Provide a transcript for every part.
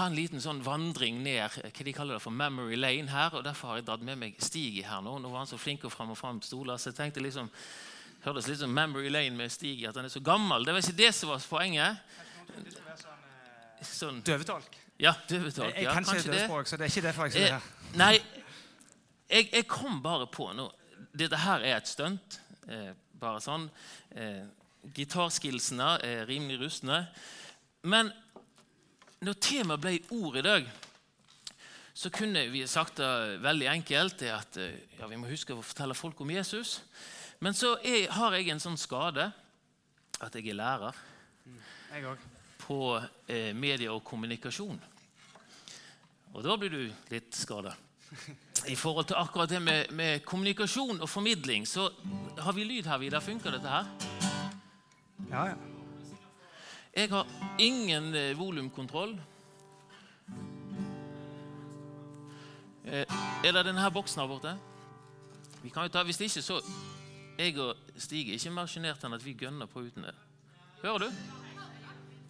ha en liten sånn vandring ned hva de kaller det for memory lane her. og Derfor har jeg dratt med meg Stig her nå. Nå var han så flink og fram og fram stoler, så jeg tenkte liksom hørtes litt som memory lane med Stig at han er så gammel. Det var ikke det som var poenget. Sånn, Døvetolk. ja, døvetolk. Jeg Ja, kan ikke døvespråk, så det er ikke derfor jeg sier Eh, det her. nei, jeg, jeg kom bare på nå Dette her er et stunt. Eh, bare sånn. Eh, Gitarskillsene er rimelig rustne. Men når temaet ble ord i dag, så kunne vi sagt det veldig enkelt. det at eh, ja, Vi må huske å fortelle folk om Jesus. Men så er, har jeg en sånn skade at jeg er lærer Jeg på eh, media og kommunikasjon. Og da blir du litt skada. I forhold til akkurat det med, med kommunikasjon og formidling, så har vi lyd her, Vidar. Funker dette her? Ja, ja. Jeg har ingen eh, volumkontroll. Eh, er det denne boksen her borte? Vi kan jo ta, Hvis ikke, så Jeg og Stig er ikke mer sjenerte enn at vi gønner på uten det. Hører du?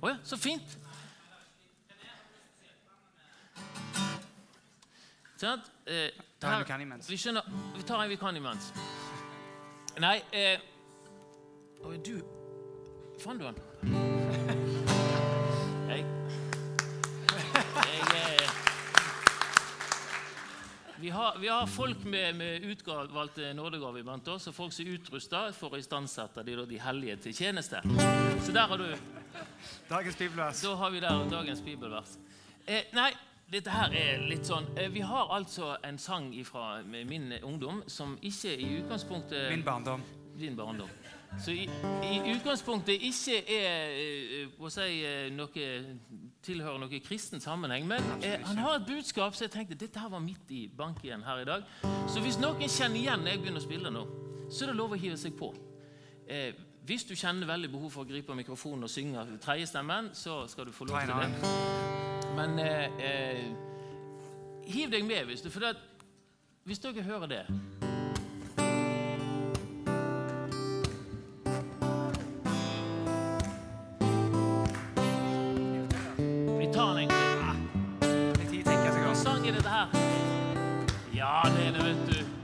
Å ja, så fint. Sånn, Eh, her-. Vi skjønner, vi tar en vi kan imens. Nei eh, Oi, du Fant du den? Vi, har, vi har folk med, med utvalgte nådegaver blant oss, og folk som er utrusta for å istandsette de, de hellige til tjeneste. Så der har du Dagens bibelvers. da har vi der dagens bibelvers. Eh, nei, dette her er litt sånn eh, Vi har altså en sang fra min ungdom som ikke i utgangspunktet Min barndom. din barndom. Så i, i utgangspunktet ikke er eh, å si, eh, noe tilhører noe kristen sammenheng, men eh, han har et budskap, så jeg tenkte dette her var midt i banken her i dag. Så hvis noen kjenner igjen når jeg begynner å spille nå, så er det lov å hive seg på. Eh, hvis du kjenner veldig behov for å gripe mikrofonen og synge tredjestemmen, så skal du få lov til det. Men eh, eh, hiv deg med hvis du For det, hvis dere hører det sang er dette her? Ja, det er det, vet du.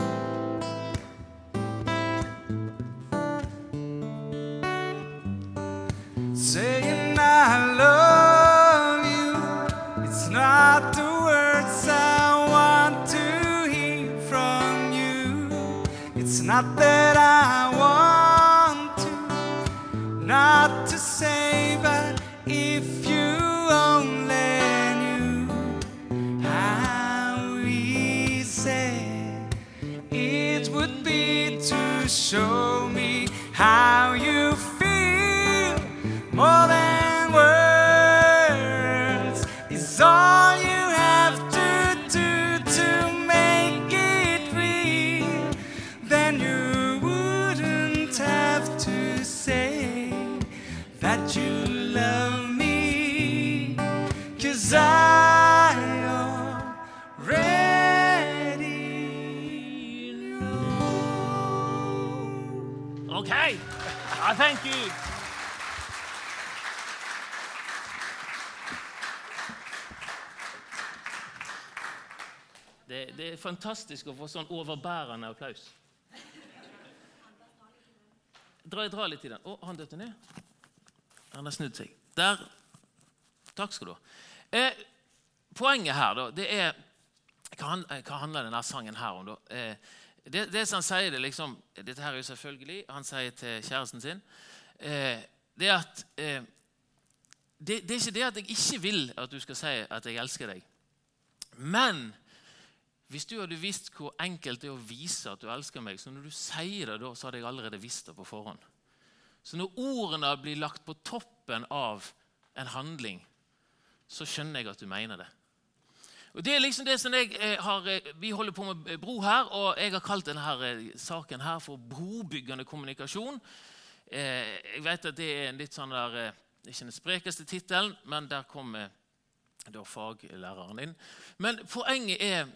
Thank you. Det, det er fantastisk å få sånn overbærende applaus. Dra, dra litt i den. Å, han døtte ned. Han har snudd seg. Der. Takk skal du ha. Eh, poenget her, da, det er Hva, handler denne sangen her om, da? Eh, det, det som han sier det liksom, Dette her er jo selvfølgelig Han sier til kjæresten sin eh, Det at eh, det, det er ikke det at jeg ikke vil at du skal si at jeg elsker deg. Men hvis du hadde visst hvor enkelt det er å vise at du elsker meg, så når du sier det da, så hadde jeg allerede visst det på forhånd. Så når ordene blir lagt på toppen av en handling, så skjønner jeg at du mener det. Og det er liksom det som jeg eh, har, eh, Vi holder på med bro her, og jeg har kalt denne eh, saken her for brobyggende kommunikasjon. Eh, jeg vet at det er en litt sånn der, eh, ikke den sprekeste tittelen, men der kommer da faglæreren inn. Men poenget er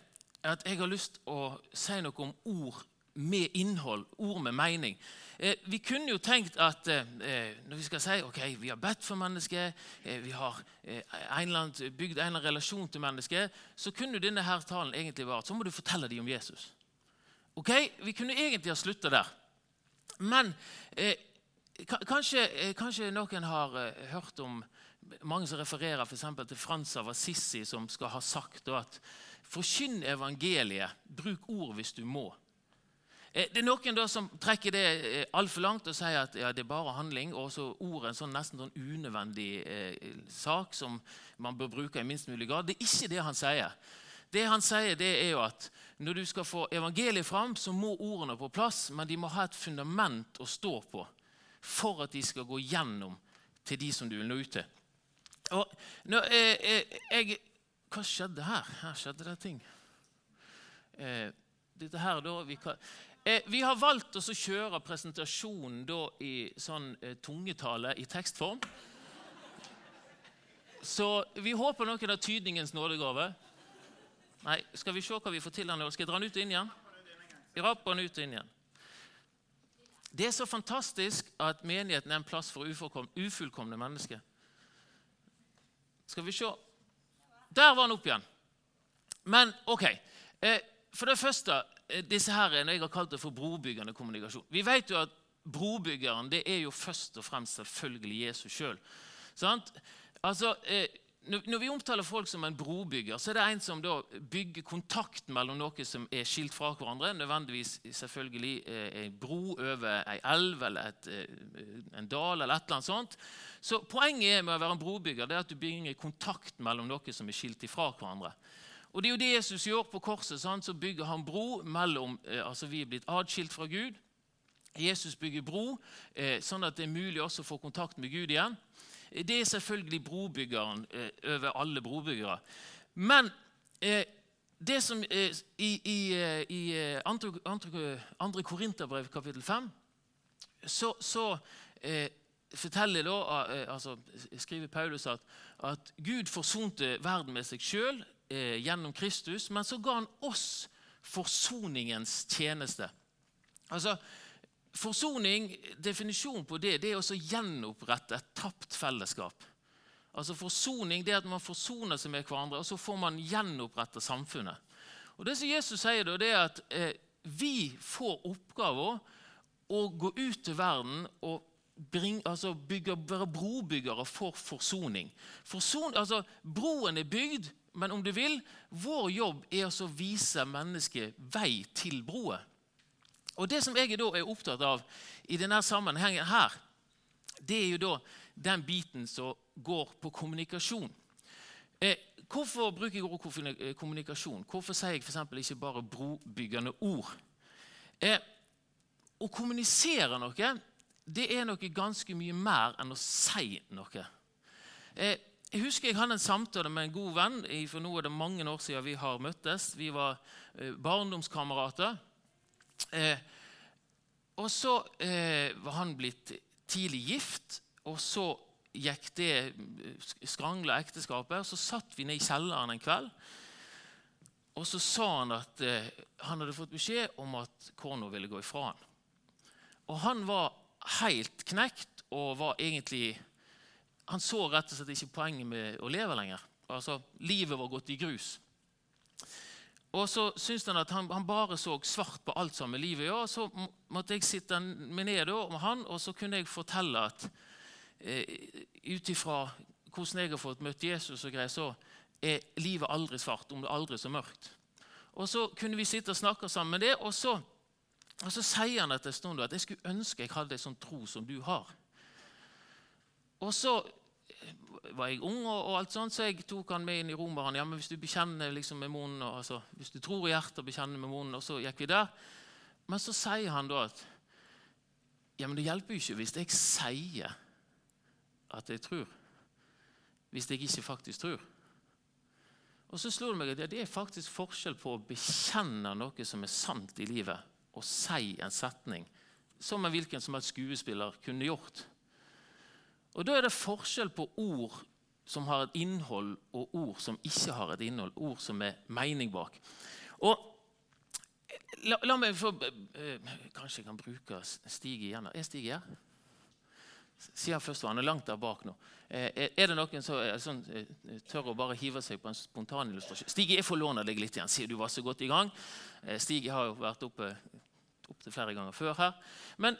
at jeg har lyst å si noe om ord med innhold, ord med mening. Eh, vi kunne jo tenkt at eh, eh, når vi skal si ok, vi har bedt for mennesket, eh, vi har eh, en annen, bygd en eller annen relasjon til mennesket, så kunne denne her talen egentlig vært så må du fortelle dem om Jesus. Ok, Vi kunne egentlig ha slutta der. Men eh, kanskje, kanskje noen har hørt om mange som refererer for til Frans av Assisi, som skal ha sagt at forkynn evangeliet, bruk ord hvis du må. Eh, Det er noen da som trekker det eh, altfor langt og sier at ja, det er bare handling, og så ordet en sånn, nesten sånn unødvendig eh, sak som man bør bruke i minst mulig grad. Det er ikke det han sier. Det han sier, det er jo at når du skal få evangeliet fram, så må ordene på plass, men de må ha et fundament å stå på for at de skal gå gjennom til de som du vil nå ut til. Og når, eh, eh, jeg, hva skjedde her? Her skjedde det ting. Eh, dette her da, vi, kan, vi har valgt oss å kjøre presentasjonen i sånn eh, tungetale i tekstform. Så vi håper noen av tydningens nådegave. Nei, skal vi se hva vi får til her nå? Skal jeg dra den ut og inn igjen? Jeg rapper den ut og inn igjen. Det er så fantastisk at menigheten er en plass for ufullkomne mennesker. Skal vi se. Der var den opp igjen. Men ok. Eh, for det første, eh, disse her, jeg har kalt det for brobyggende kommunikasjon. Vi vet jo at brobyggeren det er jo først og fremst selvfølgelig Jesus sjøl. Altså, eh, når vi omtaler folk som en brobygger, så er det en som bygger kontakt mellom noe som er skilt fra hverandre. Nødvendigvis selvfølgelig eh, en bro over ei elv eller et, en dal. eller et eller annet sånt. Så Poenget med å være en brobygger det er at du bygger kontakt mellom noe som er skilt fra hverandre. Og Det er jo det Jesus gjør på korset. Sant? Så bygger han bro mellom eh, altså Vi er blitt atskilt fra Gud. Jesus bygger bro, eh, sånn at det er mulig også å få kontakt med Gud igjen. Eh, Det er selvfølgelig brobyggeren over alle brobyggere. Men det som i, i, i andre, andre, andre Korinterbrev kapittel 5 så, så forteller da, altså, skriver Paulus at, at Gud forsonte verden med seg sjøl eh, gjennom Kristus, men så ga han oss forsoningens tjeneste. Altså, Forsoning, definisjonen på det, det er å gjenopprette et tapt fellesskap. Altså Forsoning det er at man forsoner seg med hverandre, og så får man gjenopprette samfunnet. Og Det som Jesus sier, da, det er at eh, vi får oppgaven å gå ut til verden og bring, altså bygge, være brobyggere for forsoning. Forson, altså Broen er bygd, men om du vil, vår jobb er å vise mennesket vei til broet. Og Det som jeg da er opptatt av i denne sammenhengen, her, det er jo da den biten som går på kommunikasjon. Eh, hvorfor bruker jeg ordet eh, kommunikasjon? Hvorfor sier jeg f.eks. ikke bare brobyggende ord? Eh, å kommunisere noe det er noe ganske mye mer enn å si noe. Eh, jeg husker jeg hadde en samtale med en god venn. For nå er det mange år siden vi har møttes. Vi var eh, barndomskamerater. Eh, og så eh, var han blitt tidlig gift, og så gikk det skrangla ekteskapet. og Så satt vi ned i kjelleren en kveld, og så sa han at han hadde fått beskjed om at kona ville gå ifra han. Og han var helt knekt og var egentlig Han så rett og slett ikke poenget med å leve lenger. Altså, Livet var gått i grus. Og så syntes han at han, han bare så svart på alt sammen i livet Ja, Så måtte jeg sitte meg ned med han, og så kunne jeg fortelle at eh, ut ifra hvordan jeg har fått møtt Jesus, og greier, så er livet aldri svart, om det aldri er så mørkt. Og Så kunne vi sitte og snakke sammen med det, og så, og så sier han etter en stund at jeg skulle ønske jeg hadde en sånn tro som du har. Og så var jeg ung, og, og alt sånt, så jeg tok han med inn i romeren. Ja, men hvis du bekjenner liksom med munnen, og, altså, hvis du tror i hjertet og bekjenner med munnen, og så gikk vi der. Men så sier han da at ja, men det hjelper jo ikke hvis jeg sier at jeg tror, hvis jeg ikke faktisk tror. Og så slo det meg at det er faktisk forskjell på å bekjenne noe som er sant i livet, og si en setning som en hvilken som helst skuespiller kunne gjort. Og Da er det forskjell på ord som har et innhold, og ord som ikke har et innhold. Ord som er mening bak. Og la, la meg få eh, Kanskje jeg kan bruke Stig igjen. Er Stig her? Han først, og han er langt der bak nå. Eh, er- det noen som sånn, tør å bare hive seg på en spontan illustrasjon? Stig, jeg får låne deg litt igjen, siden du var så godt i gang. Stig har jo vært oppe opptil flere ganger før her. Men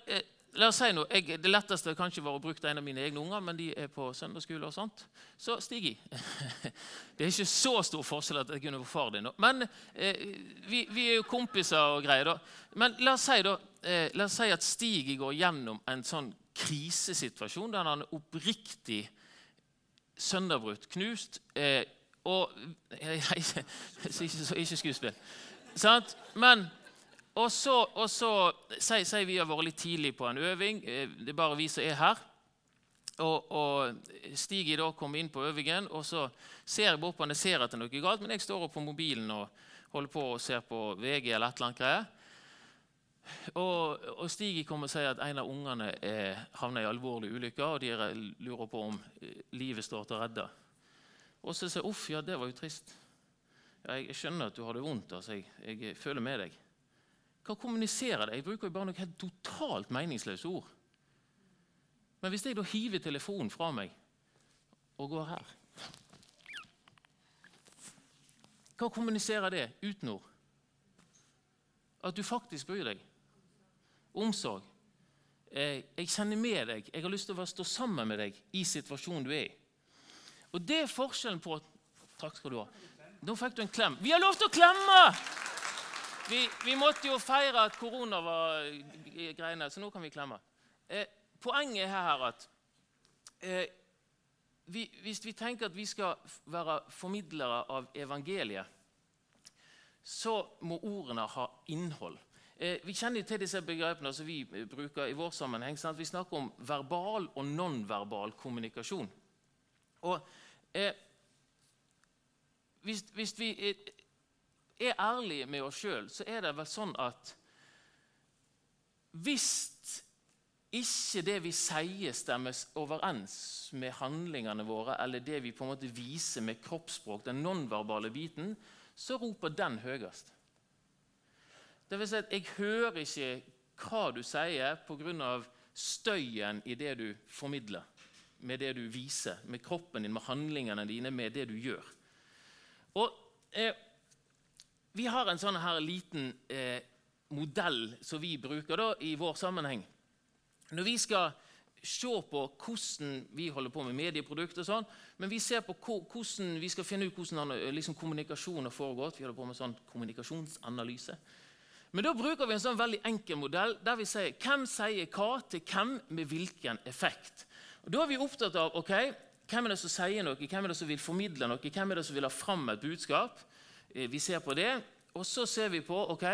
la oss si noe. Jeg, det letteste kanskje var å bruke en av mine egne unger, men de er på søndagsskole og sånt. Så stig i. Det er ikke så stor forskjell at jeg kunne få far din. Men eh, vi, vi er jo kompiser og greier, da. Men la oss si, da, eh, la oss si at Stig går gjennom en sånn krisesituasjon der han er oppriktig sønderbrutt, knust. Eh, og jeg ikke, ikke, ikke skuespill. Sant? Men og så, og så sier sier vi har vært litt tidlig på en øving. eh, Det er bare vi som er her. Og, og Stig da kom inn på øvingen, og så ser jeg bort på han. Jeg ser at det er noe galt, men jeg står opp på mobilen og holder på og ser på VG eller et eller annet greier. Og, og Stig kommer og sier at en av ungene havner i alvorlig ulykke, og de er- lurer på om eh, livet står til å redde. Og så sier jeg uff, ja, det var jo trist. Ja, jeg, jeg skjønner at du har det vondt. altså, jeg, jeg føler med deg. Hva kommuniserer det? Jeg bruker jo bare noen helt totalt meningsløse ord. Men hvis jeg da hiver telefonen fra meg og går her Hva kommuniserer det uten ord? At du faktisk bryr deg. Omsorg. Eh, Jeg kjenner med deg. Jeg har lyst til å stå sammen med deg i situasjonen du er i. Og det er forskjellen på Takk skal du ha. Nå fikk du en klem. Vi har lov til å klemme! Vi, vi måtte jo feire at korona var i greiene, så nå kan vi klemme. Eh, poenget er her at eh, vi, hvis vi tenker at vi skal være formidlere av evangeliet, så må ordene ha innhold. Eh, vi kjenner til disse begrepene som vi eh, bruker i vår sammenheng. Sant? Vi snakker om verbal og nonverbal kommunikasjon. Og eh, hvis, hvis vi eh, er ærlige med oss sjøl, så er det vel sånn at hvis ikke det vi sier, stemmer overens med handlingene våre, eller det vi på en måte viser med kroppsspråk, den nonverbale biten, så roper den høyest. Det vil si at jeg hører ikke hva du sier pga. støyen i det du formidler, med det du viser, med kroppen din, med handlingene dine, med det du gjør. Og eh, Vi har en sånn her liten eh, modell som vi bruker da, i vår sammenheng. Når vi skal se på hvordan vi holder på med medieprodukter, og sånn, men vi ser på hvordan vi skal finne ut hvordan eh, liksom, kommunikasjon har foregått. Vi holder på med sånn kommunikasjonsanalyse. Men da bruker vi en sånn veldig enkel modell der vi sier hvem sier hva til hvem med hvilken effekt. Og Da er vi opptatt av ok, hvem er det som sier noe, hvem er det som vil formidle noe, hvem er det som vil ha fram et budskap. Eh, Vi ser på det, og så ser vi på ok,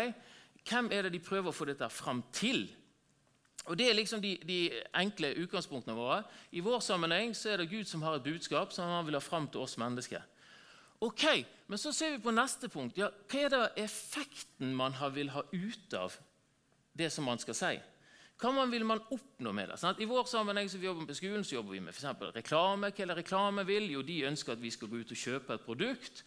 hvem er det de prøver å få dette fram til. Og Det er liksom de, de enkle utgangspunktene våre. I vår sammenheng så er det Gud som har et budskap som han vil ha fram til oss mennesker. Ok, Men så ser vi på neste punkt. Ja, hva er det effekten man vil ha ut av det som man skal si? Hva vil man oppnå med det? Sant? I vår sammenheng så vi jobber på skolen, så jobber vi med for reklame. Hva er det reklame vil? Jo, De ønsker at vi skal gå ut og kjøpe et produkt.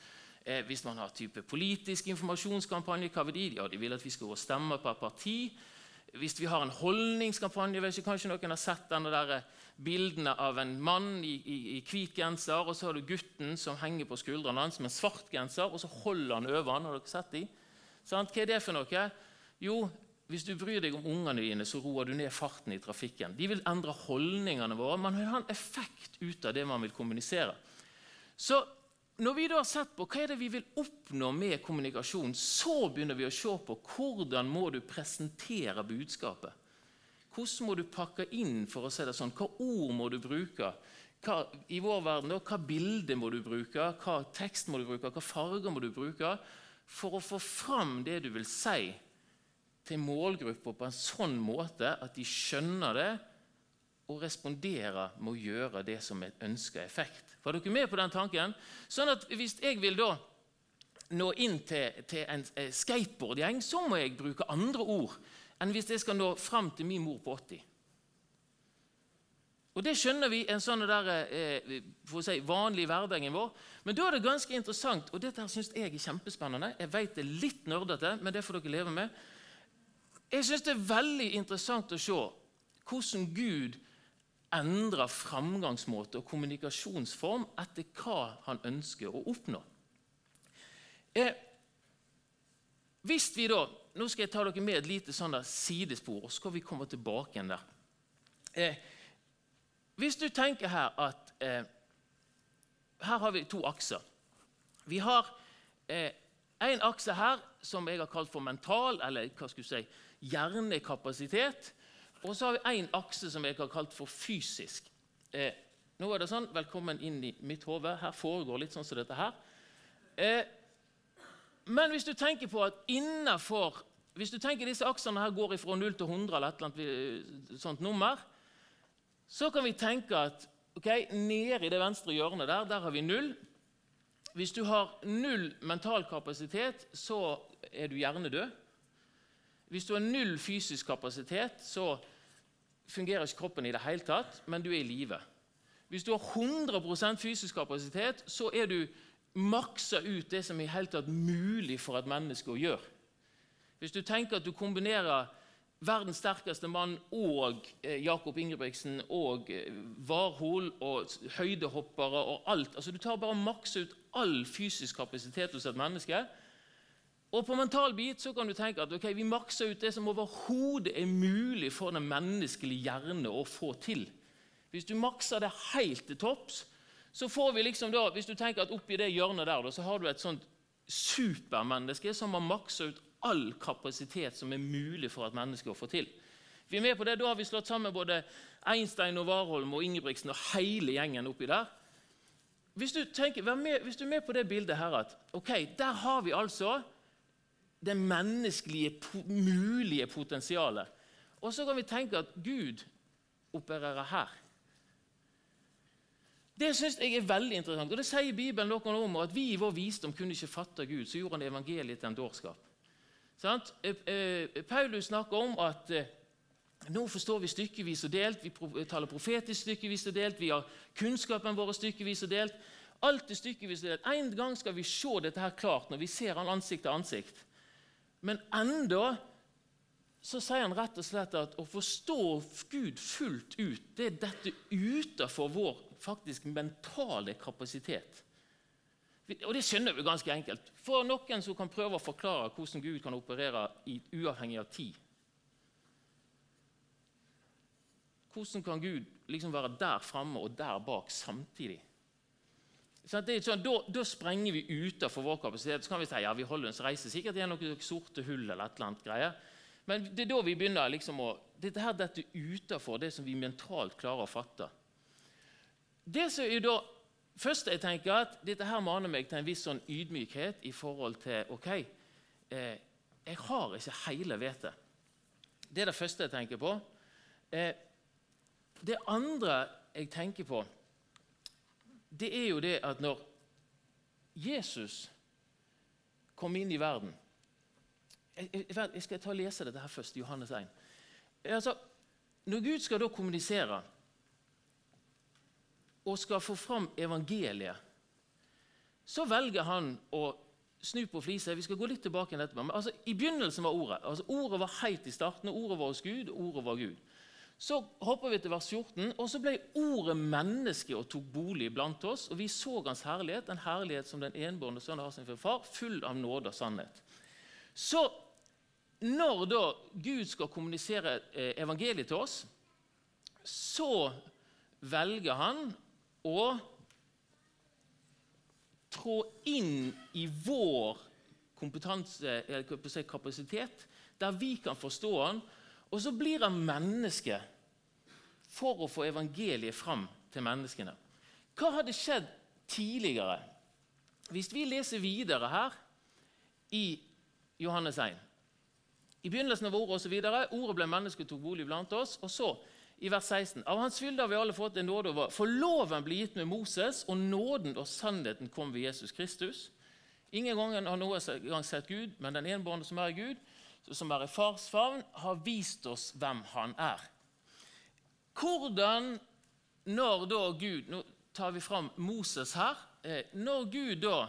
Eh, hvis man har type politisk informasjonskampanje, hva vil de? Ja, de vil at vi skal gå og stemme på et parti. Hvis vi har en holdningskampanje vet ikke, Kanskje noen har sett denne der eh, bildene av en mann i, i, i hvit genser, og så har du gutten som henger på skuldrene hans med en svart genser, og så holder han over han. Har dere sett de? Sant? Hva er det for noe? Jo, hvis du bryr deg om ungene dine, så roer du ned farten i trafikken. De vil endre holdningene våre. Man vil ha en effekt ut av det man vil kommunisere. Så når vi da har sett på hva er det vi vil oppnå med kommunikasjon, så begynner vi å se på hvordan må du presentere budskapet. Hvordan må du pakke inn for å si det sånn? Hva ord må du bruke? Hva, I vår verden, da, hva bilde må du bruke? Hva tekst må du bruke? Hva farger må du bruke? For å få fram det du vil si til målgrupper på en sånn måte at de skjønner det og responderer med å gjøre det som er ønska effekt. Var dere med på den tanken? Sånn at Hvis jeg vil da nå inn til, til en eh, skateboardgjeng, så må jeg bruke andre ord enn hvis jeg skal nå fram til min mor på 80. Og Det skjønner vi i en sånn der, eh, si, vanlig hverdagen vår. Men da er det ganske interessant, og dette syns jeg er kjempespennende. Jeg vet det er litt nerdete, men det får dere leve med. Jeg syns det er veldig interessant å se hvordan Gud endrer framgangsmåte og kommunikasjonsform etter hva han ønsker å oppnå. Eh, hvis vi da, Nå skal jeg ta dere med et lite sånn sidespor, og så skal vi komme tilbake igjen der. Eh, hvis du tenker her at eh, Her har vi to akser. Vi har eh, en akse her som jeg har kalt for mental, eller hva skal du si, hjernekapasitet. Og så har vi en akse som jeg har kalt for fysisk. Eh, nå er det sånn, Velkommen inn i mitt hode. Her foregår litt sånn som dette her. Eh, men hvis du tenker på at innenfor hvis du tenker disse aksene her går fra 0 til 100, eller et eller annet sånt nummer, så kan vi tenke at ok, nede i det venstre hjørnet der, der har vi null. Hvis du har null mental kapasitet, så er du hjernedød. Hvis du har null fysisk kapasitet, så fungerer ikke kroppen i det hele tatt, men du er i live. Hvis du har 100% fysisk kapasitet, så er du maksa ut det som er helt tatt mulig for et menneske å gjøre. Hvis du tenker at du kombinerer verdens sterkeste mann og eh, Jakob Ingebrigtsen og eh, Warhol og høydehoppere og alt altså Du tar bare maksa ut all fysisk kapasitet hos et menneske. Og på mental bit så kan du tenke at okay, vi makser ut det som overhodet er mulig for den menneskelige hjerne å få til. Hvis du makser det helt til topps, så får vi liksom da, hvis du tenker at oppi det hjørnet der, så har du et sånt supermenneske som har maksa ut all kapasitet som er mulig for et menneske å få til. Vi er med på det, Da har vi slått sammen både Einstein og Warholm og Ingebrigtsen og hele gjengen oppi der. Hvis du, tenker, med, hvis du er med på det bildet her at ok, der har vi altså det menneskelige mulige potensialet. Og så kan vi tenke at Gud opererer her. Det synes jeg er veldig interessant. Og Det sier Bibelen noe om at vi i vår visdom kunne ikke fatte Gud. Så gjorde han evangeliet til en dårskap. Eh, eh, Paulus snakker om at eh, nå forstår vi stykkevis og delt. Vi taler profetisk stykkevis og delt. Vi har kunnskapen vår stykkevis og delt. Alt er stykkevis og delt. En gang skal vi se dette her klart når vi ser han ansikt til ansikt. Men enda så sier han rett og slett at å forstå Gud fullt ut, det er dette utenfor vår faktisk mentale kapasitet. Og Det skjønner vi ganske enkelt. For noen som kan prøve å forklare hvordan Gud kan operere i, uavhengig av tid. Hvordan kan Gud liksom være der framme og der bak samtidig? Sånn, da, da, sprenger vi utenfor vår kapasitet. Så kan vi si ja, vi holder oss reise sikkert gjennom noen sorte hull. eller et eller annet greier. Men det er da vi begynner liksom å Dette her dette utenfor det som vi mentalt klarer å fatte. Det som er da først jeg tenker at Dette her maner meg til en viss sånn ydmykhet i forhold til ok, eh, jeg har ikke hele vettet. Det er det første jeg tenker på. Eh, det andre jeg tenker på, det er jo det at når Jesus kom inn i verden jeg, jeg, skal ta og lese dette her først, Johannes 1. Altså, når Gud skal da kommunisere og skal få fram evangeliet, så velger han å snu på flisa. Vi skal gå litt tilbake til dette. Men altså, I begynnelsen var ordet. Altså, ordet var helt i starten. Ordet var hos Gud, og ordet var Gud. Så hopper vi til vers 14, og så ble ordet menneske og tok bolig blant oss. Og vi så hans herlighet, en herlighet som den enbårne sønnen har sin far, full av nåde og sannhet. Så når da Gud skal kommunisere eh, evangeliet til oss, så velger han å trå inn i vår kompetanse, kapasitet, der vi kan forstå han, og så blir han menneske for å få evangeliet fram til menneskene. Hva hadde skjedd tidligere hvis vi leser videre her i Johannes 1? I begynnelsen av ordet videre, Ordet ble menneske og tok bolig blant oss. Og så, i vers 16.: Av Hans fylde har vi alle fått en nåde over. For loven ble gitt med Moses, og nåden og sannheten kom ved Jesus Kristus. Ingen gang har noen gang sett Gud, men den enbårne som er Gud, som er i fars favn, har vist oss hvem han er. Hvordan når da Gud Nå tar vi fram Moses her. Eh, når Gud da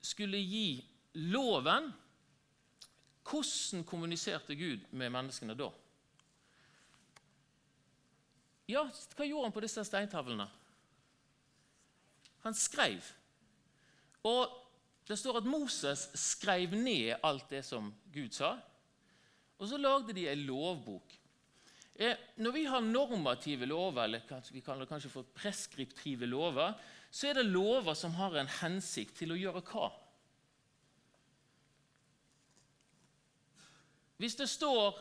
skulle gi loven, hvordan kommuniserte Gud med menneskene da? Ja, hva gjorde han på disse steintavlene? Han skrev. Og det står at Moses skrev ned alt det som Gud sa. Og så lagde de en lovbok. Eh, når vi har normative lover, eller vi kaller det kanskje for preskriptive lover, så er det lover som har en hensikt til å gjøre hva? Hvis det står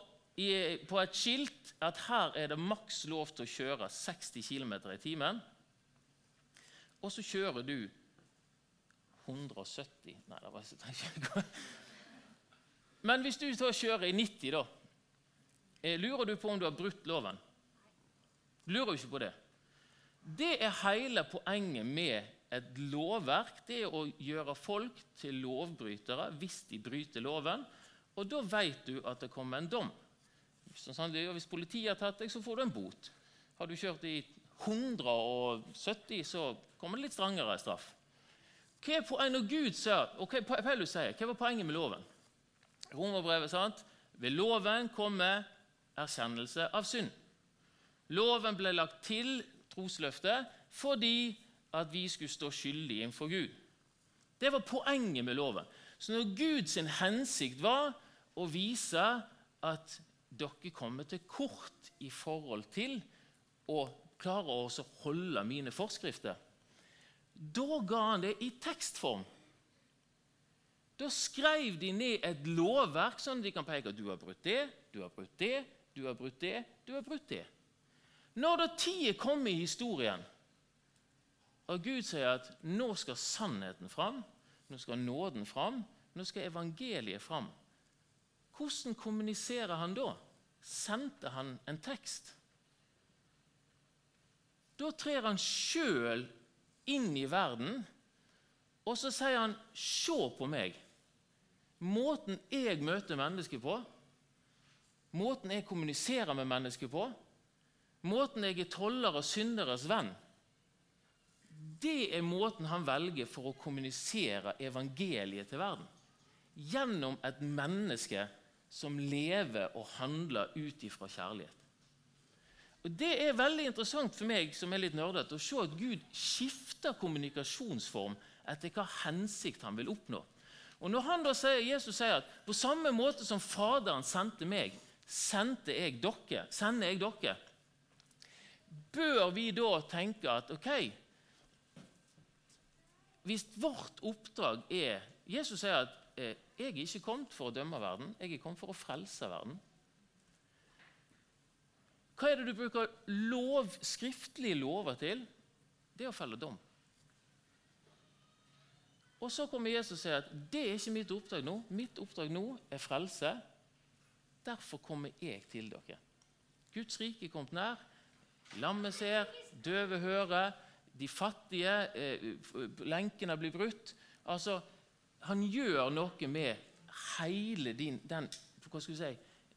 på et skilt at her er det maks lov til å kjøre 60 km i timen, og så kjører du 170 Nei, det var ikke Men hvis du kjører i 90, da, eh, lurer du på om du har brutt loven? Lurer du ikke på det. Det er hele poenget med et lovverk. Det er å gjøre folk til lovbrytere hvis de bryter loven. Og da vet du at det kommer en dom. Hvis politiet har tatt deg, så får du en bot. Har du kjørt i 170, så kommer det litt strengere straff. Hva poenget når Gud sier, og hva Paulus sier, hva var poenget med loven? Romerbrevet, sant? Ved loven kommer erkjennelse av synd. Loven ble lagt til trosløftet fordi at vi skulle stå skyldige innenfor Gud. Det var poenget med loven. Så når Guds hensikt var å vise at dere kommer til kort i forhold til å klare å holde mine forskrifter, da ga han det i tekstform. Da skrev de ned et lovverk, sånn at de kan peke at du har brutt det, du har brutt det, du har brutt det, du har brutt det. Når da tida kom i historien, og Gud sier at nå skal sannheten fram, nå skal nåden fram, nå skal evangeliet fram, hvordan kommuniserer han da? Sendte han en tekst? Da trer han sjøl inn i verden, og så sier han 'se på meg'. Måten jeg møter mennesker på, måten jeg kommuniserer med mennesker på, måten jeg er toller og synderes venn Det er måten han velger for å kommunisere evangeliet til verden. Gjennom et menneske som lever og handler ut ifra kjærlighet. Og Det er veldig interessant for meg som er litt nerdete, å se at Gud skifter kommunikasjonsform etter hva hensikt han vil oppnå. Og når han da sier, Jesus sier at på samme måte som Faderen sendte meg, sendte jeg dere, sender jeg dere, bør vi da tenke at ok Hvis vårt oppdrag er Jesus sier at eh, 'jeg er ikke kommet for å dømme verden, jeg er kommet for å frelse verden'. Hva er det du bruker lov, skriftlige lover til? Det er å felle dom. Og Så kommer Jesus og sier at det er ikke mitt oppdrag nå. Mitt oppdrag nå er frelse. Derfor kommer jeg til dere. Guds rike er kommet nær. Lammet ser, døve hører, de fattige, eh, lenkene blir brutt. Altså, Han gjør noe med hele din, den hva skal vi si,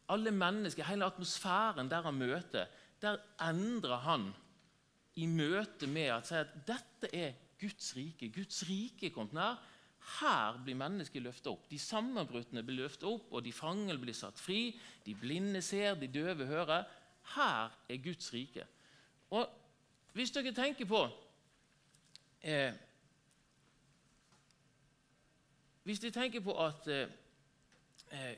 alle mennesker, hele atmosfæren der han møter, der endrer han i møte med at, at dette er Guds rike. Guds rike kommet nær. Her blir mennesket løftet opp. De sammenbrutte blir løftet opp, og de fangne blir satt fri. De blinde ser, de døve hører. Her er Guds rike. Og Hvis dere tenker på eh, Hvis de tenker på at eh, eh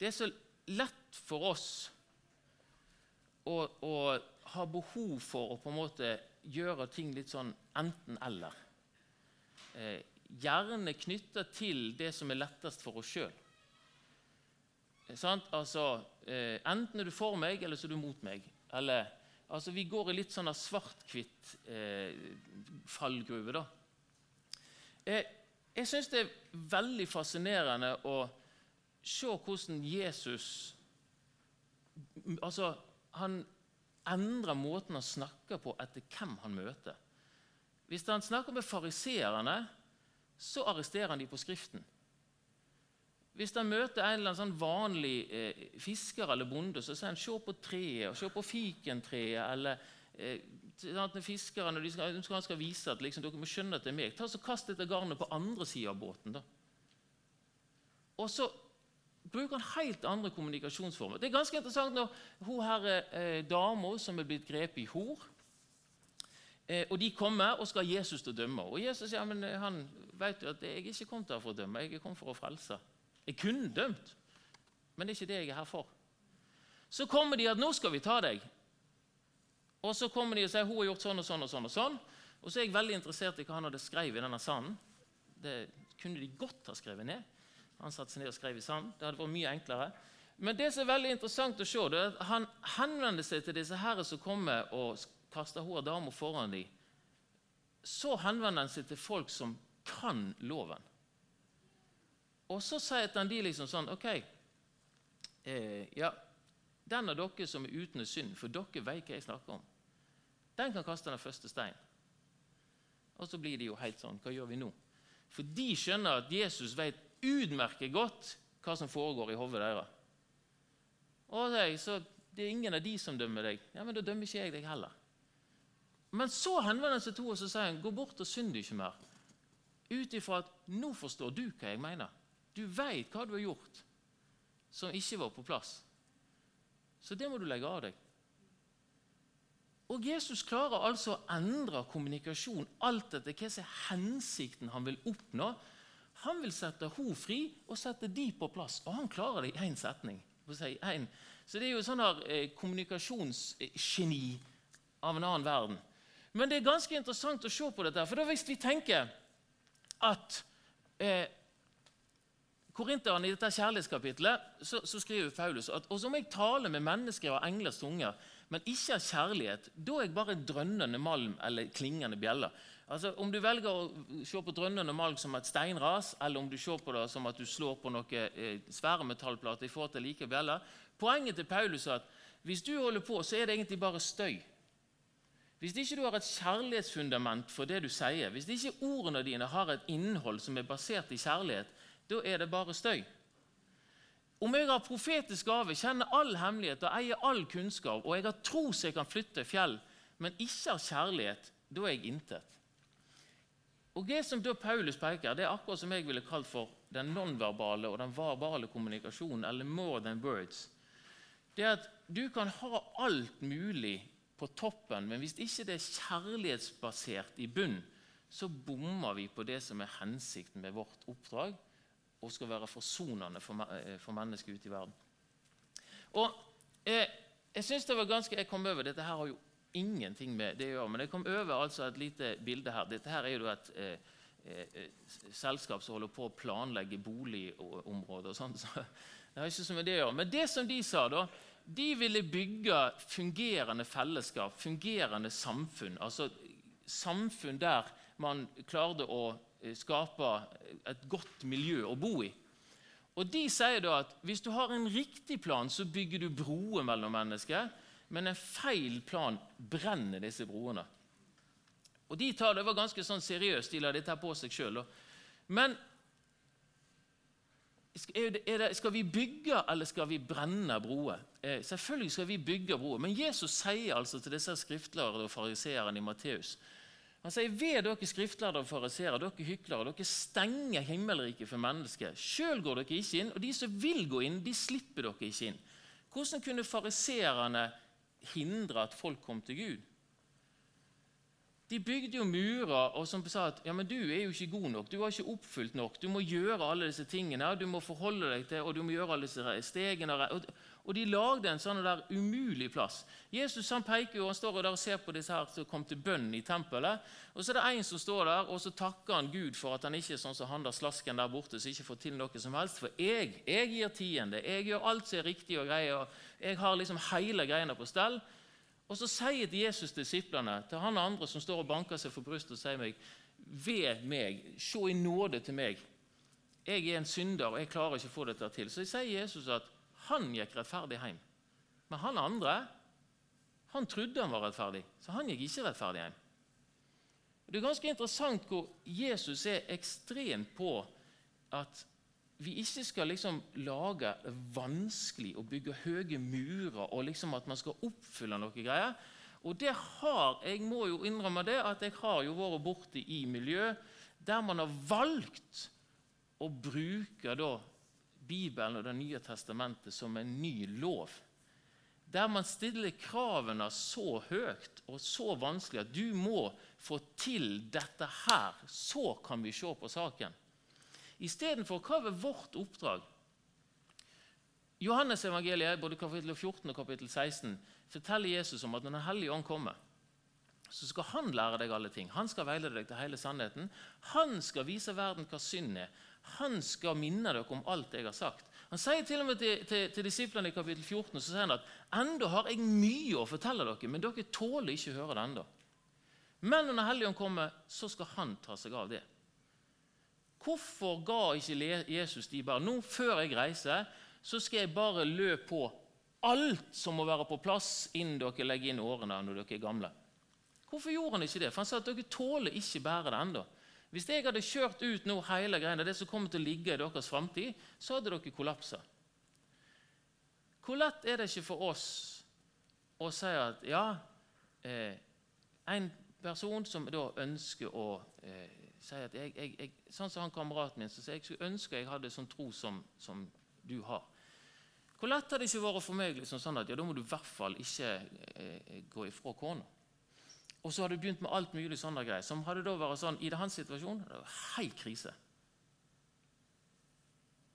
det er så lett for oss å, å, ha behov for å på en måte gjøre ting litt sånn enten-eller. Eh, gjerne knytta til det som er lettest for oss sjøl. Eh, altså, eh, enten er du for meg, eller så er du mot meg. Eller, altså, vi går i litt sånn svart-hvitt eh, fallgruve. da. Eh, jeg syns det er veldig fascinerende å se hvordan Jesus altså, Han endrer måten han snakker på etter hvem han møter. Hvis han snakker med fariseerne, så arresterer han dem på Skriften. Hvis han møter en eller annen sånn vanlig eh, fisker eller bonde, så sier han 'se på treet', 'se på fikentreet', eller eh, fiskerne de skal, de skal vise at liksom, dere må skjønne at det er meg. Ta så Kast dette garnet på andre sida av båten. da. Og så bruker han helt andre kommunikasjonsformer. Det er ganske interessant når hun her eh, dama som er blitt grepet i hor eh, og De kommer og skal ha Jesus til å dømme. Og Jesus sier ja, men eh, han vet jo at jeg ikke kom her for å dømme, jeg kommet for å frelse. Jeg kunne dømt, men det er ikke det jeg er her for. Så kommer de at 'nå skal vi ta deg'. Og så kommer de og sier 'hun har gjort sånn og sånn'. Og sånn og sånn. Og så er jeg veldig interessert i hva han hadde skrevet i denne sanden. Det kunne de godt ha skrevet ned. Han satte seg ned og skrev i sand. Det hadde vært mye enklere. Men det som er veldig interessant å se, det er at han henvender seg til disse herre som kommer og kaster hår damer foran dem. Så henvender han seg til folk som kan loven. Og så sier han de liksom sånn OK, eh, ja, den av dere som er uten synd, for dere vet hva jeg snakker om, den kan kaste den første stein. Og så blir de jo helt sånn Hva gjør vi nå? For de skjønner at Jesus vet utmerket godt hva som foregår i hodet deres. Og de, så det er ingen av de som dømmer deg. Ja, men Da dømmer ikke jeg deg heller. Men så henvender han seg til henne og så sier han, gå bort og synd ikke mer. Ut ifra at nå forstår du hva jeg mener. Du veit hva du har gjort som ikke var på plass. Så det må du legge av deg. Og Jesus klarer altså å endre kommunikasjon alt etter hva som er hensikten han vil oppnå. Han vil sette henne fri og sette de på plass, og han klarer det i én setning. Så det er jo sånn her eh, kommunikasjonsgeni av en annen verden. Men det er ganske interessant å se på dette. For da hvis vi tenker at eh, Korinteren i dette kjærlighetskapitlet så, så skriver Paulus at og om jeg taler med mennesker og englers tunger, men ikke har kjærlighet, da er jeg bare drønnende malm eller klingende bjelle. Altså, om du velger å se på drønnende Malg som et steinras, eller om du ser på det som at du slår på noen eh, svære metallplater i forhold til like bjeller Poenget til Paulus er at hvis du holder på, så er det egentlig bare støy. Hvis ikke du har et kjærlighetsfundament for det du sier, hvis ikke ordene dine har et innhold som er basert i kjærlighet, da er det bare støy. Om jeg har profetisk gave, kjenner all hemmelighet og eier all kunnskap, og jeg har tro så jeg kan flytte fjell, men ikke har kjærlighet, da er jeg intet. Og Det som da Paulus peker, det er akkurat som jeg ville kalt for den nonverbale og den verbale kommunikasjonen, eller more than words. Det er at Du kan ha alt mulig på toppen, men hvis ikke det er kjærlighetsbasert i bunn, så bommer vi på det som er hensikten med vårt oppdrag, og skal være forsonende for, eh, for mennesker ute i verden. Og eh, Jeg synes det var ganske, jeg kom over, Dette her har jo ingenting med det å gjøre, men jeg kom over altså et lite bilde her. Dette her er jo et eh, eh, selskap som holder på å planlegge boligområder. og sånt, så det har ikke så med det å gjøre. Men det som de sa, da, de ville bygge fungerende fellesskap, fungerende samfunn. Altså samfunn der man klarte å eh, skape et godt miljø å bo i. Og De sier da at hvis du har en riktig plan, så bygger du broer mellom mennesker. Men en feil plan brenner disse broene. Og De tar det var ganske sånn seriøst, de la dette på seg sjøl. Men skal vi bygge eller skal vi brenne broer? Eh, selvfølgelig skal vi bygge broer. Men Jesus sier altså til disse skriftlærere og fariseerne i Matteus han sier, 'Ved dere skriftlærde og fariseere, dere hyklere, dere stenger himmelriket for mennesker.' 'Sjøl går dere ikke inn, og de som vil gå inn, de slipper dere ikke inn.' Hvordan kunne fariseerne hindre at folk kom til Gud? De bygde jo murer og som sa at ja, men du er jo ikke god nok, du har ikke oppfylt nok. Du må gjøre alle disse tingene, du må forholde deg til, og du må gjøre alle disse stegene. Og, og de lagde en sånn der umulig plass. Jesus han peker jo, han står der og ser på disse her som kom til bønn i tempelet. og Så er det en som står der, og så takker han Gud for at han ikke er sånn som han der slasken der borte som ikke får til noe som helst. For jeg, jeg gir tiende, jeg gjør alt som er riktig og greier. og jeg har liksom hele greiene på stell. Og så sier Jesus disiplene, til han andre som står og banker seg for brystet og sier meg, ved meg, se i nåde til meg. Jeg er en synder, og jeg klarer ikke å få dette til. Så sier Jesus at han gikk rettferdig hjem. Men han andre han trodde han var rettferdig, så han gikk ikke rettferdig hjem. Det er ganske interessant hvor Jesus er ekstremt på at vi ikke skal liksom lage det vanskelig å bygge høye murer og liksom at man skal oppfylle noe greier. Og det har, jeg må jo innrømme det, at jeg har jo vært borte i miljø der man har valgt å bruke da Bibelen og Det nye testamentet som en ny lov. Der man stiller kravene så høyt og så vanskelig at du må få til dette her, så kan vi se på saken. Istedenfor hva er vårt oppdrag? Johannes evangeliet, både kapittel 14 og kapittel 16, forteller Jesus om at når Den hellige ånd kommer, så skal han lære deg alle ting. Han skal veilede deg til hele sannheten. Han skal vise verden hva synd er. Han skal minne dere om alt jeg har sagt. Han sier til og med til, til, til disiplene i kapittel 14 så sier han at enda har jeg mye å fortelle dere, men dere tåler ikke å høre det enda. Men når Helligånden kommer, så skal han ta seg av det. Hvorfor ga ikke Jesus de bare Nå før jeg reiser, så skal jeg bare løpe på alt som må være på plass innen dere legger inn årene når dere er gamle. Hvorfor gjorde han ikke det? For Han sa at dere tåler ikke bære det ennå. Hvis jeg hadde kjørt ut nå hele greiene, det som kommer til å ligge i deres framtid, så hadde dere kollapsa. Hvor lett er det ikke for oss å si at ja, eh, en person som da ønsker å eh, si at jeg, jeg, jeg, Sånn som han kameraten min som sier jeg skulle ønske jeg hadde sånn tro som, som du har. Hvor lett har det ikke vært for meg liksom sånn at ja, da må du i hvert fall ikke eh, gå ifra kona? Og så hadde du begynt med alt mulig sånne greier. Som hadde da vært sånn, I hans situasjon det var helt krise.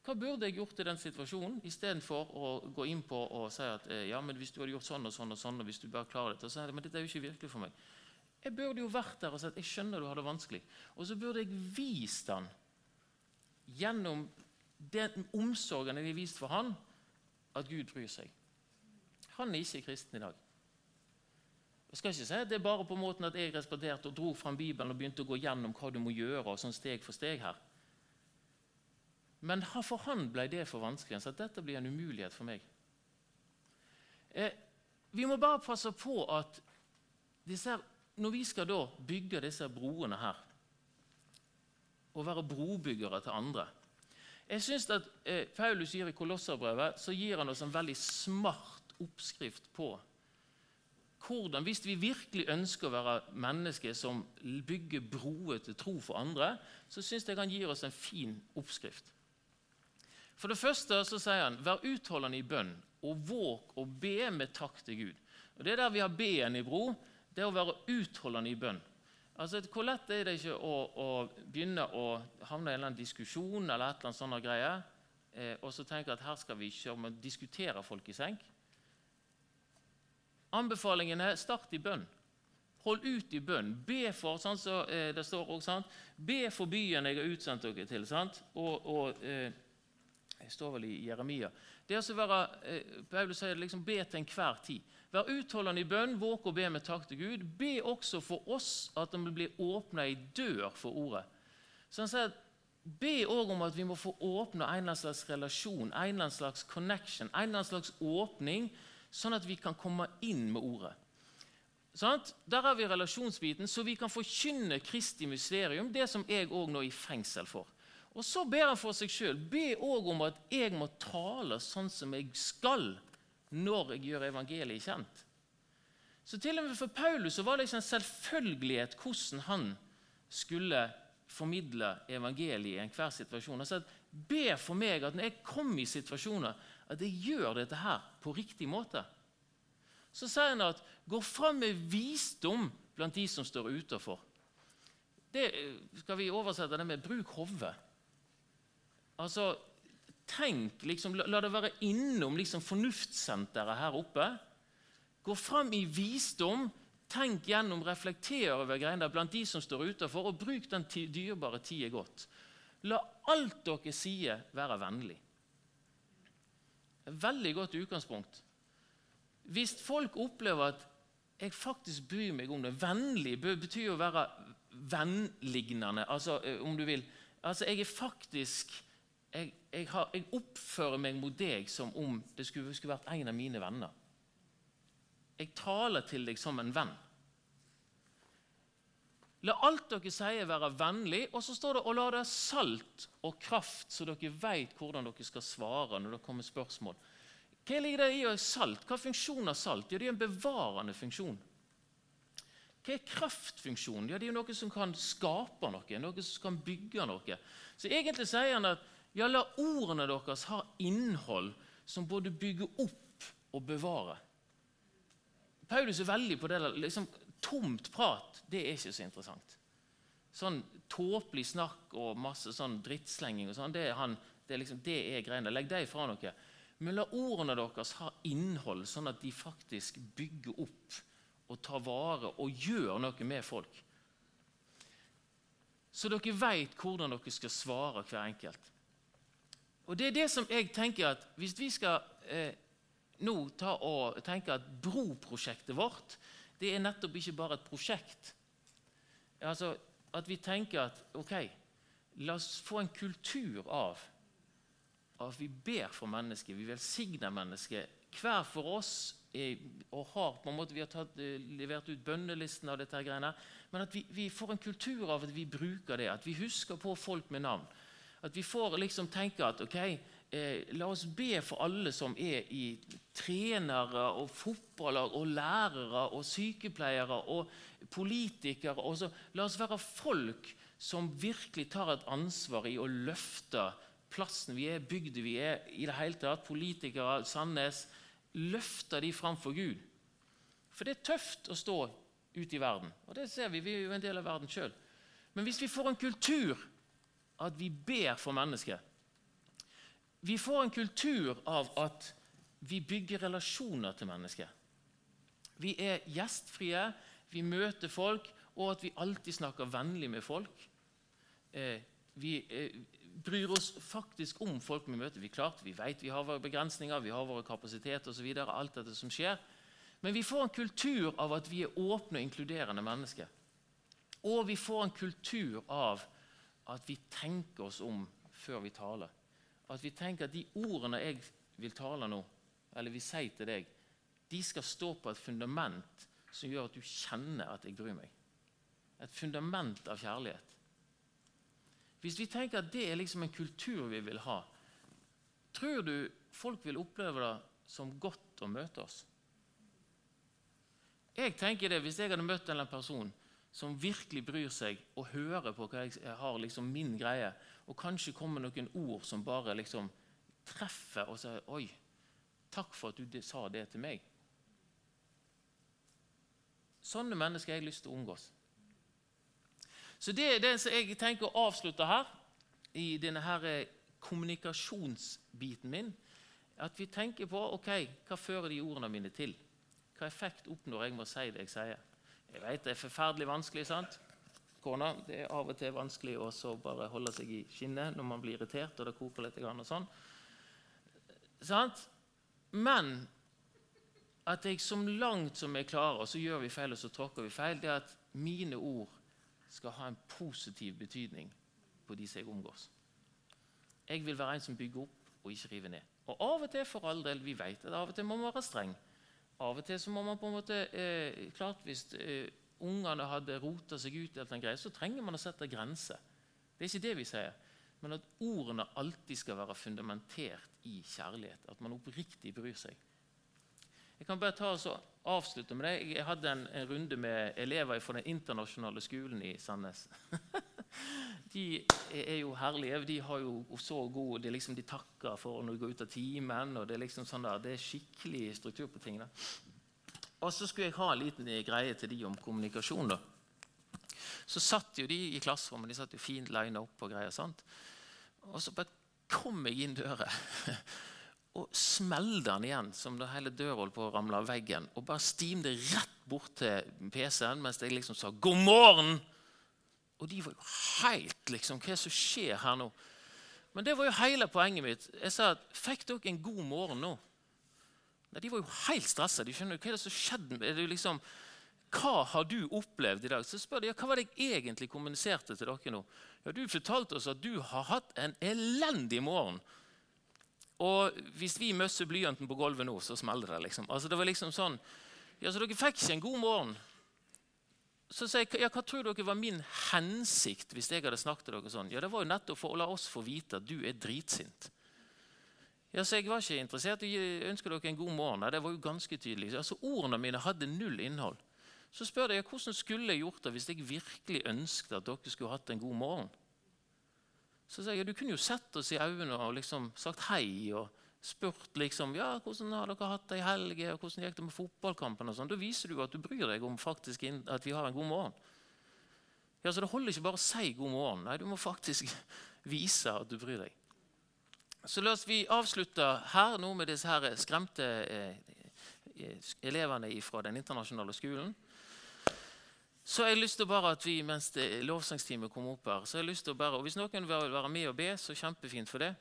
Hva burde jeg gjort i den situasjonen istedenfor å gå inn på og si at eh, ja, men hvis du hadde gjort sånn og sånn og sånn, og hvis du bare klarer dette, så er det, men dette er jo ikke virkelig for meg. Jeg burde jo vært der og sagt jeg skjønner du har det vanskelig. Og så burde jeg vist han gjennom den omsorgen jeg har vist for han, at Gud bryr seg. Han er ikke kristen i dag. Jeg skal ikke si at det er bare på måten at jeg responderte og dro fram Bibelen og begynte å gå gjennom hva du må gjøre, og sånn steg for steg her. Men for han ble det for vanskelig. Så dette blir en umulighet for meg. Eh, vi må bare passe på at disse, når vi skal da bygge disse broene her, og være brobyggere til andre Jeg synes at eh, Paulus gir i Kolosserbrevet så gir han oss en veldig smart oppskrift på hvordan, Hvis vi virkelig ønsker å være mennesker som bygger broer til tro for andre, så syns jeg han gir oss en fin oppskrift. For det første så sier han vær utholdende i bønn og våg og be med takk til Gud. Og Det er der vi har B-en i bro. Det er å være utholdende i bønn. Altså, Hvor lett er det ikke å, å begynne å havne i en eller annen diskusjon eller et eller annet greier, eh, og så tenke at her skal vi ikke diskutere folk i senk? Anbefalingen er start i bønn. Hold ut i bønn. Be for sånn så, eh, det står også, sant? Be for byen jeg har utsendt dere til. Sant? Og, og eh, Jeg står vel i Jeremia. Det å være, eh, sier liksom, be til enhver tid. Vær utholdende i bønn, våk og be med takk til Gud. Be også for oss at det blir åpna ei dør for ordet. Så han sier Be òg om at vi må få åpne en eller annen slags relasjon, en eller annen slags connection, en eller annen slags åpning sånn at vi kan komme inn med ordet. Sånn? Der har vi relasjonsbiten, så vi kan forkynne Kristi mysterium, det som jeg òg nå er i fengsel for. Og Så ber han for seg sjøl. Be òg om at jeg må tale sånn som jeg skal når jeg gjør evangeliet kjent. Så til og med For Paulus var det ikke en selvfølgelighet hvordan han skulle formidle evangeliet i enhver situasjon. Han sa at be for meg at når jeg kommer i situasjoner at jeg gjør dette her på riktig måte. Så sier han at 'gå fram med visdom blant de som står utafor'. Det skal vi oversette det med 'bruk hodet'. Altså, tenk, liksom, La det være innom liksom, fornuftssenteret her oppe. Gå fram i visdom. Tenk gjennom, reflekter over greiene blant de som står utafor, og bruk den dyrebare tida godt. La alt dere sier, være vennlig. Veldig godt utgangspunkt. Hvis folk opplever at jeg faktisk bryr meg om det Vennlig betyr jo å være vennlignende, altså eh, om du vil. Altså, jeg er faktisk jeg, jeg, har, jeg, oppfører meg mot deg som om det skulle, skulle vært en av mine venner. Jeg taler til deg som en venn. La alt dere sier, være vennlig, og så står det og la det salt og kraft, så dere vet hvordan dere skal svare når det kommer spørsmål. Hva ligger det i å salt? Hva funksjon har salt? Ja, det er en bevarende funksjon. Hva er kraftfunksjonen? Ja, Det er noe som kan skape noe, noe som kan bygge noe. Så egentlig sier han at ja, la ordene deres ha innhold som både bygger opp og bevarer. Paulus er veldig på det. Liksom, tomt prat det er ikke så interessant. Sånn tåpelig snakk og masse sånn drittslenging og sånn, det er, han, det er, liksom, det er greiene. Legg det ifra dere. Men la ordene deres ha innhold, sånn at de faktisk bygger opp og tar vare og gjør noe med folk. Så dere vet hvordan dere skal svare hver enkelt. Og det er det som jeg tenker at Hvis vi skal eh, nå ta og tenke at broprosjektet vårt det er nettopp ikke bare et prosjekt. Altså At vi tenker at ok, la oss få en kultur av at vi ber for mennesket, vi velsigner mennesket. Hver for oss er, og har på en måte, Vi har tatt, eh, levert ut bønnelisten av dette. greiene, Men at vi, vi, får en kultur av at vi bruker det. At vi husker på folk med navn. At vi får liksom tenke at ok, eh, la oss be for alle som er i trenere og fotballag og lærere og sykepleiere og politikere. Og så, la oss være folk som virkelig tar et ansvar i å løfte plassen vi er, bygda vi er, i det hele tatt, politikere, Sandnes Løfte de framfor Gud. For det er tøft å stå ute i verden. Og det ser vi, vi er jo en del av verden sjøl. Men hvis vi får en kultur at vi ber for mennesket Vi får en kultur av at vi bygger relasjoner til mennesket. Vi er gjestfrie, vi møter folk, og at vi alltid snakker vennlig med folk. Eh, vi, eh, bryr oss faktisk om folk vi møter. Vi, klart, vi vet vi har våre begrensninger, vi har våre kapasiteter osv. Alt dette som skjer. Men vi får en kultur av at vi er åpne og inkluderende mennesker. Og vi får en kultur av at vi tenker oss om før vi taler. At vi tenker at de ordene jeg vil tale nå, eller vil si til deg, de skal stå på et fundament som gjør at du kjenner at jeg bryr meg. Et fundament av kjærlighet. Hvis vi tenker at det er liksom en kultur vi vil ha, tror du folk vil oppleve det som godt å møte oss? Jeg tenker det, Hvis jeg hadde møtt en person som virkelig bryr seg og hører på hva jeg har liksom min greie, og kanskje kommer noen ord som bare liksom treffer og sier 'Oi, takk for at du sa det til meg'. Sånne mennesker har jeg lyst til å omgås. Så Det er det som jeg tenker å avslutte her, i denne her eh, kommunikasjonsbiten min. At vi tenker på ok, hva fører de ordene mine til. Hva effekt oppnår jeg med å si det jeg sier? Jeg vet det er forferdelig vanskelig. sant? Kona, Det er av og til vanskelig å bare holde seg i skinnet når man blir irritert. og det koker litt og sånn. Sant? Men at jeg som langt som jeg klarer, og så gjør vi feil og så tråkker vi feil, det er at mine ord skal ha en positiv betydning på de som jeg omgås. Jeg vil være en som bygger opp og ikke river ned. Og Av og til for all del, vi vet at av og til må man være streng. Av og til så må man på en måte, eh, klart Hvis eh, ungene hadde rota seg ut, i den så trenger man å sette grenser. Det er ikke det vi sier. Men at ordene alltid skal være fundamentert i kjærlighet. At man oppriktig bryr seg. Jeg kan bare ta og avslutte med det. Jeg hadde en, en runde med elever fra den internasjonale skolen i Sandnes. de er jo herlige. De har jo så god, de, liksom, de takker for når de går ut av timen. og Det er liksom sånn der, det er skikkelig struktur på tingene. Og så skulle jeg ha en liten greie til de om kommunikasjon. da. Så satt jo de i klasserommet, de satt jo fint lina opp og greier. sant? Og så bare kom jeg inn døra og smelte den igjen som da hele døra holdt på å ramle av veggen. Og bare stimte rett bort til PC-en mens jeg liksom sa 'God morgen'. Og de var jo helt liksom Hva er det som skjer her nå? Men det var jo hele poenget mitt. Jeg sa at Fikk dere en god morgen nå? Nei, De var jo helt stressa. De skjønner jo hva er det som skjedde. Er det liksom, hva har du opplevd i dag? Så spør de, ja, hva var det jeg egentlig kommuniserte til dere nå. Ja, Du fortalte oss at du har hatt en elendig morgen. Og hvis vi møsser blyanten på gulvet nå, så smeller det. liksom. Altså, det var liksom sånn, ja, Så dere fikk ikke en god morgen. Så sier jeg, ja, Hva tror dere var min hensikt hvis jeg hadde snakket til dere sånn? Ja, Det var jo nettopp for å la oss få vite at du er dritsint. Ja, så Jeg var ikke interessert i å ønske dere en god morgen. Det var jo ganske tydelig. Altså, Ordene mine hadde null innhold. Så spør jeg hvordan skulle jeg gjort det hvis jeg virkelig ønsket at dere skulle hatt en god morgen. Så sier jeg du kunne jo sett oss i øynene og liksom sagt hei og spurt liksom, ja, hvordan har dere hatt det i helgen, og hvordan gikk det med fotballkampen. og sånn. Da viser du at du bryr deg om faktisk at vi har en god morgen. Ja, så Det holder ikke bare å si god morgen. Nei, du må faktisk vise at du bryr deg. Så la oss vi avslutte her nå med disse her skremte eh, eh, elevene fra den internasjonale skolen. Så jeg har lyst til bare at vi, mens lovsangsteamet kommer opp her, så jeg lyst til bare, og Hvis noen vil være med og be, så kjempefint for det.